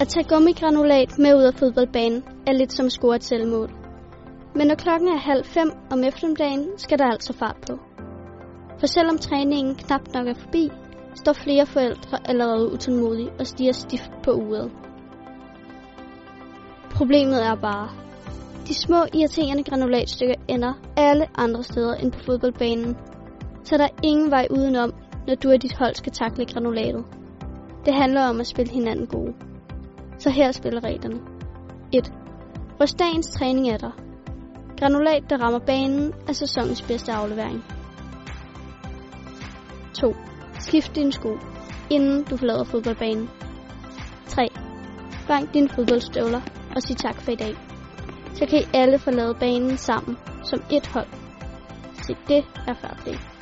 At tage gummigranulat med ud af fodboldbanen er lidt som at score et selvmål. Men når klokken er halv fem om eftermiddagen, skal der altså fart på. For selvom træningen knap nok er forbi, står flere forældre allerede utålmodige og stiger stift på uret. Problemet er bare, de små irriterende granulatstykker ender alle andre steder end på fodboldbanen, så der er ingen vej udenom, når du og dit hold skal takle granulatet. Det handler om at spille hinanden gode. Så her spiller reglerne. 1. Ryst dagens træning er der. Granulat, der rammer banen, er sæsonens bedste aflevering. 2. Skift dine sko, inden du forlader fodboldbanen. 3. Bank dine fodboldstøvler og sig tak for i dag. Så kan I alle forlade banen sammen som et hold. Se, det er færdigt.